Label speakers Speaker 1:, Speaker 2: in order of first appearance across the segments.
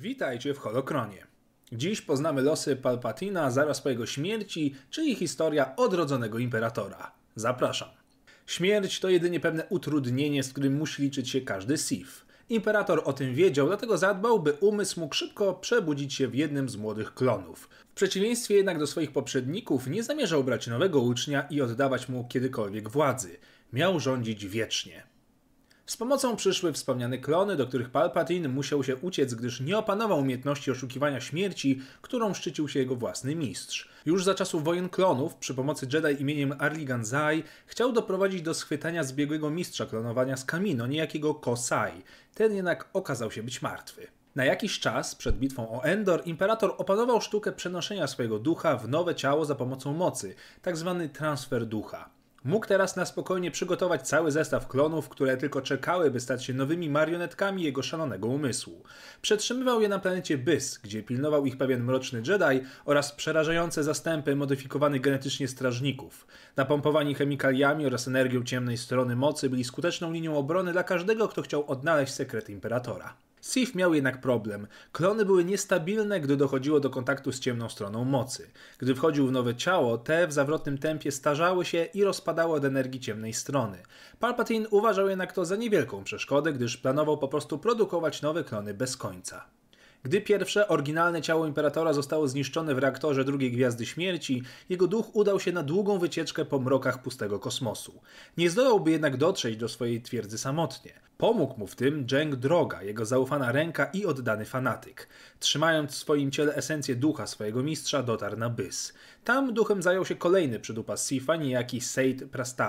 Speaker 1: Witajcie w Holokronie. Dziś poznamy losy Palpatina zaraz po jego śmierci, czyli historia odrodzonego imperatora. Zapraszam. Śmierć to jedynie pewne utrudnienie, z którym musi liczyć się każdy Sith. Imperator o tym wiedział, dlatego zadbał, by umysł mógł szybko przebudzić się w jednym z młodych klonów. W przeciwieństwie jednak do swoich poprzedników nie zamierzał brać nowego ucznia i oddawać mu kiedykolwiek władzy. Miał rządzić wiecznie. Z pomocą przyszły wspomniane klony, do których Palpatine musiał się uciec, gdyż nie opanował umiejętności oszukiwania śmierci, którą szczycił się jego własny mistrz. Już za czasów wojen klonów, przy pomocy Jedi imieniem Arligan Zai, chciał doprowadzić do schwytania zbiegłego mistrza klonowania z Kamino, niejakiego Kosai. Ten jednak okazał się być martwy. Na jakiś czas przed bitwą o Endor imperator opanował sztukę przenoszenia swojego ducha w nowe ciało za pomocą mocy, tzw. Tak transfer ducha. Mógł teraz na spokojnie przygotować cały zestaw klonów, które tylko czekały, by stać się nowymi marionetkami jego szalonego umysłu. Przetrzymywał je na planecie Bys, gdzie pilnował ich pewien mroczny Jedi oraz przerażające zastępy modyfikowanych genetycznie strażników. Napompowani chemikaliami oraz energią ciemnej strony mocy byli skuteczną linią obrony dla każdego, kto chciał odnaleźć sekret Imperatora. Sif miał jednak problem. Klony były niestabilne, gdy dochodziło do kontaktu z ciemną stroną mocy. Gdy wchodził w nowe ciało, te w zawrotnym tempie starzały się i rozpadały od energii ciemnej strony. Palpatine uważał jednak to za niewielką przeszkodę, gdyż planował po prostu produkować nowe klony bez końca. Gdy pierwsze, oryginalne ciało imperatora zostało zniszczone w reaktorze drugiej Gwiazdy Śmierci, jego duch udał się na długą wycieczkę po mrokach pustego kosmosu. Nie zdołałby jednak dotrzeć do swojej twierdzy samotnie. Pomógł mu w tym Jeng Droga, jego zaufana ręka i oddany fanatyk. Trzymając w swoim ciele esencję ducha swojego mistrza, dotarł na Bys. Tam duchem zajął się kolejny przydupas Sifa, niejaki Seid Prastaj.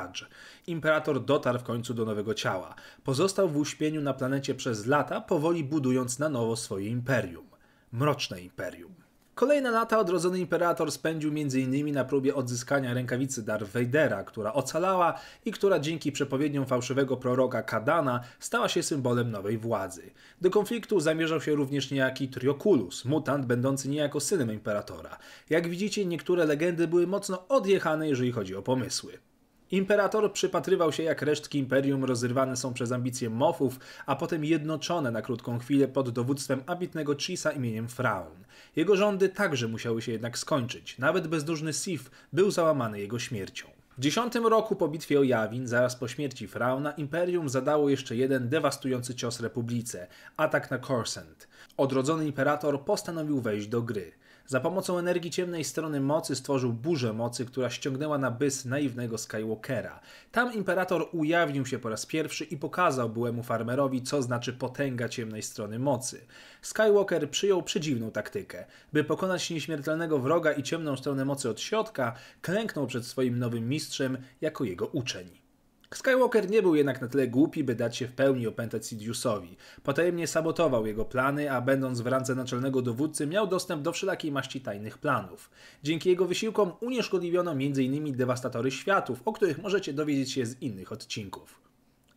Speaker 1: Imperator dotarł w końcu do nowego ciała. Pozostał w uśpieniu na planecie przez lata, powoli budując na nowo swoje imperium. Mroczne imperium. Kolejne lata odrodzony imperator spędził m.in. na próbie odzyskania rękawicy Darth Vadera, która ocalała i która dzięki przepowiedniom fałszywego proroka Kadana stała się symbolem nowej władzy. Do konfliktu zamierzał się również niejaki Trioculus, mutant będący niejako synem imperatora. Jak widzicie, niektóre legendy były mocno odjechane, jeżeli chodzi o pomysły. Imperator przypatrywał się, jak resztki imperium rozrywane są przez ambicje mofów, a potem jednoczone na krótką chwilę pod dowództwem ambitnego Chisa imieniem Fraun. Jego rządy także musiały się jednak skończyć. Nawet bezdużny Sif był załamany jego śmiercią. W dziesiątym roku po bitwie o Jawin, zaraz po śmierci Frauna, Imperium zadało jeszcze jeden dewastujący cios Republice atak na Corsent. Odrodzony imperator postanowił wejść do gry. Za pomocą energii ciemnej strony mocy stworzył burzę mocy, która ściągnęła na bys naiwnego Skywalkera. Tam imperator ujawnił się po raz pierwszy i pokazał byłemu farmerowi, co znaczy potęga ciemnej strony mocy. Skywalker przyjął przedziwną taktykę. By pokonać nieśmiertelnego wroga i ciemną stronę mocy od środka, klęknął przed swoim nowym mistrzem jako jego uczeń. Skywalker nie był jednak na tyle głupi, by dać się w pełni opętać Sidiousowi. Potajemnie sabotował jego plany, a będąc w randze naczelnego dowódcy miał dostęp do wszelakiej maści tajnych planów. Dzięki jego wysiłkom unieszkodliwiono m.in. dewastatory światów, o których możecie dowiedzieć się z innych odcinków.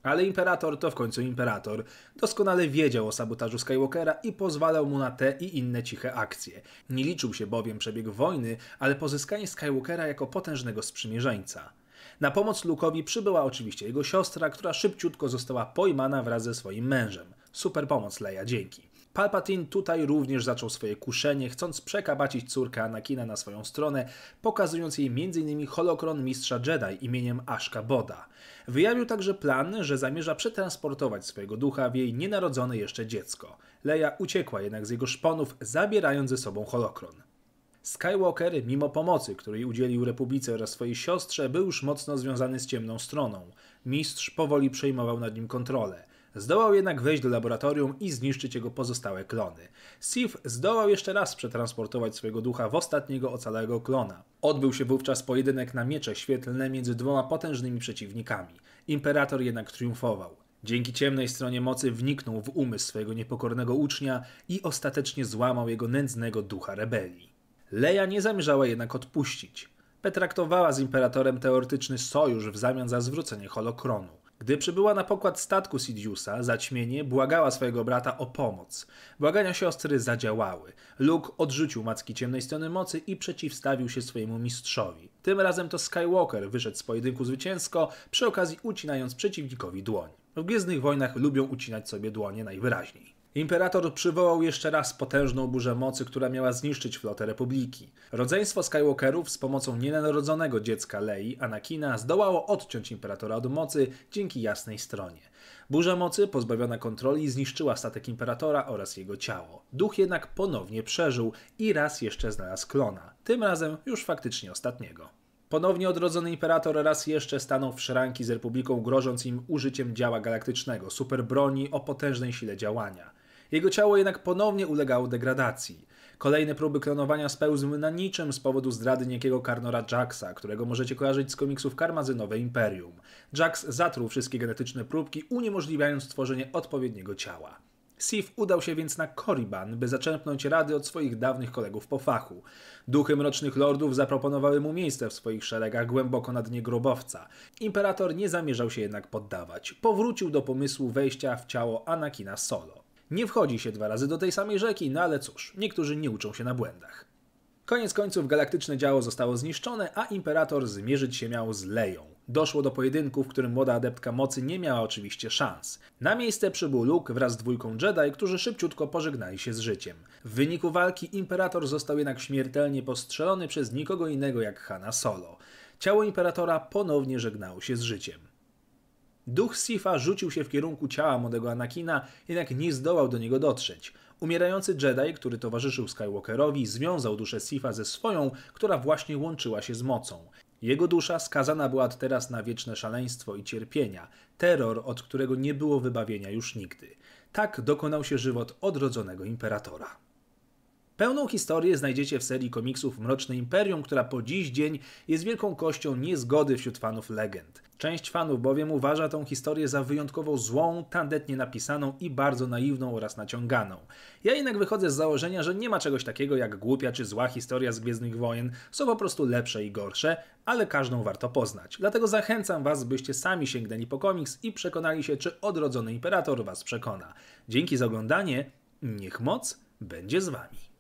Speaker 1: Ale imperator to w końcu imperator. Doskonale wiedział o sabotażu Skywalkera i pozwalał mu na te i inne ciche akcje. Nie liczył się bowiem przebieg wojny, ale pozyskanie Skywalkera jako potężnego sprzymierzeńca. Na pomoc Luke'owi przybyła oczywiście jego siostra, która szybciutko została pojmana wraz ze swoim mężem. Super pomoc Leia, dzięki. Palpatine tutaj również zaczął swoje kuszenie, chcąc przekabacić córkę Anakina na swoją stronę, pokazując jej m.in. holokron mistrza Jedi imieniem Ashka Boda. Wyjawił także plan, że zamierza przetransportować swojego ducha w jej nienarodzone jeszcze dziecko. Leia uciekła jednak z jego szponów, zabierając ze sobą holokron. Skywalker, mimo pomocy, której udzielił Republice oraz swojej siostrze, był już mocno związany z ciemną stroną. Mistrz powoli przejmował nad nim kontrolę. Zdołał jednak wejść do laboratorium i zniszczyć jego pozostałe klony. Sif zdołał jeszcze raz przetransportować swojego ducha w ostatniego ocalałego klona. Odbył się wówczas pojedynek na miecze świetlne między dwoma potężnymi przeciwnikami. Imperator jednak triumfował. Dzięki ciemnej stronie mocy wniknął w umysł swojego niepokornego ucznia i ostatecznie złamał jego nędznego ducha rebelii. Leia nie zamierzała jednak odpuścić. Petraktowała z imperatorem teoretyczny sojusz w zamian za zwrócenie holokronu. Gdy przybyła na pokład statku Sidiousa, zaćmienie błagała swojego brata o pomoc. Błagania siostry zadziałały. Luke odrzucił macki ciemnej strony mocy i przeciwstawił się swojemu mistrzowi. Tym razem to Skywalker wyszedł z pojedynku zwycięsko, przy okazji ucinając przeciwnikowi dłoń. W Gwiezdnych Wojnach lubią ucinać sobie dłonie najwyraźniej. Imperator przywołał jeszcze raz potężną burzę mocy, która miała zniszczyć flotę Republiki. Rodzeństwo Skywalkerów z pomocą nienarodzonego dziecka Lei, Anakina, zdołało odciąć Imperatora od mocy dzięki jasnej stronie. Burza mocy, pozbawiona kontroli, zniszczyła statek Imperatora oraz jego ciało. Duch jednak ponownie przeżył i raz jeszcze znalazł klona, tym razem już faktycznie ostatniego. Ponownie odrodzony imperator raz jeszcze stanął w szranki z Republiką, grożąc im użyciem działa galaktycznego, superbroni o potężnej sile działania. Jego ciało jednak ponownie ulegało degradacji. Kolejne próby klonowania spełzły na niczym z powodu zdrady niejakiego Karnora Jacksa, którego możecie kojarzyć z komiksów Karmazynowe Imperium. Jax zatruł wszystkie genetyczne próbki, uniemożliwiając stworzenie odpowiedniego ciała. Sif udał się więc na Korriban, by zaczerpnąć rady od swoich dawnych kolegów po fachu. Duchy Mrocznych Lordów zaproponowały mu miejsce w swoich szeregach głęboko na dnie grobowca. Imperator nie zamierzał się jednak poddawać. Powrócił do pomysłu wejścia w ciało Anakina Solo. Nie wchodzi się dwa razy do tej samej rzeki, no ale cóż, niektórzy nie uczą się na błędach. Koniec końców galaktyczne działo zostało zniszczone, a Imperator zmierzyć się miał z Leją. Doszło do pojedynku, w którym młoda adeptka mocy nie miała oczywiście szans. Na miejsce przybył Luke wraz z dwójką Jedi, którzy szybciutko pożegnali się z życiem. W wyniku walki Imperator został jednak śmiertelnie postrzelony przez nikogo innego jak Hanna Solo. Ciało Imperatora ponownie żegnało się z życiem. Duch Sifa rzucił się w kierunku ciała młodego Anakina, jednak nie zdołał do niego dotrzeć. Umierający Jedi, który towarzyszył Skywalkerowi, związał duszę Sifa ze swoją, która właśnie łączyła się z mocą. Jego dusza skazana była teraz na wieczne szaleństwo i cierpienia, terror, od którego nie było wybawienia już nigdy. Tak dokonał się żywot odrodzonego imperatora. Pełną historię znajdziecie w serii komiksów Mroczne Imperium, która po dziś dzień jest wielką kością niezgody wśród fanów legend. Część fanów bowiem uważa tą historię za wyjątkowo złą, tandetnie napisaną i bardzo naiwną oraz naciąganą. Ja jednak wychodzę z założenia, że nie ma czegoś takiego jak głupia czy zła historia z Gwiezdnych Wojen, są po prostu lepsze i gorsze, ale każdą warto poznać. Dlatego zachęcam Was, byście sami sięgnęli po komiks i przekonali się, czy odrodzony imperator Was przekona. Dzięki za oglądanie, niech moc będzie z Wami.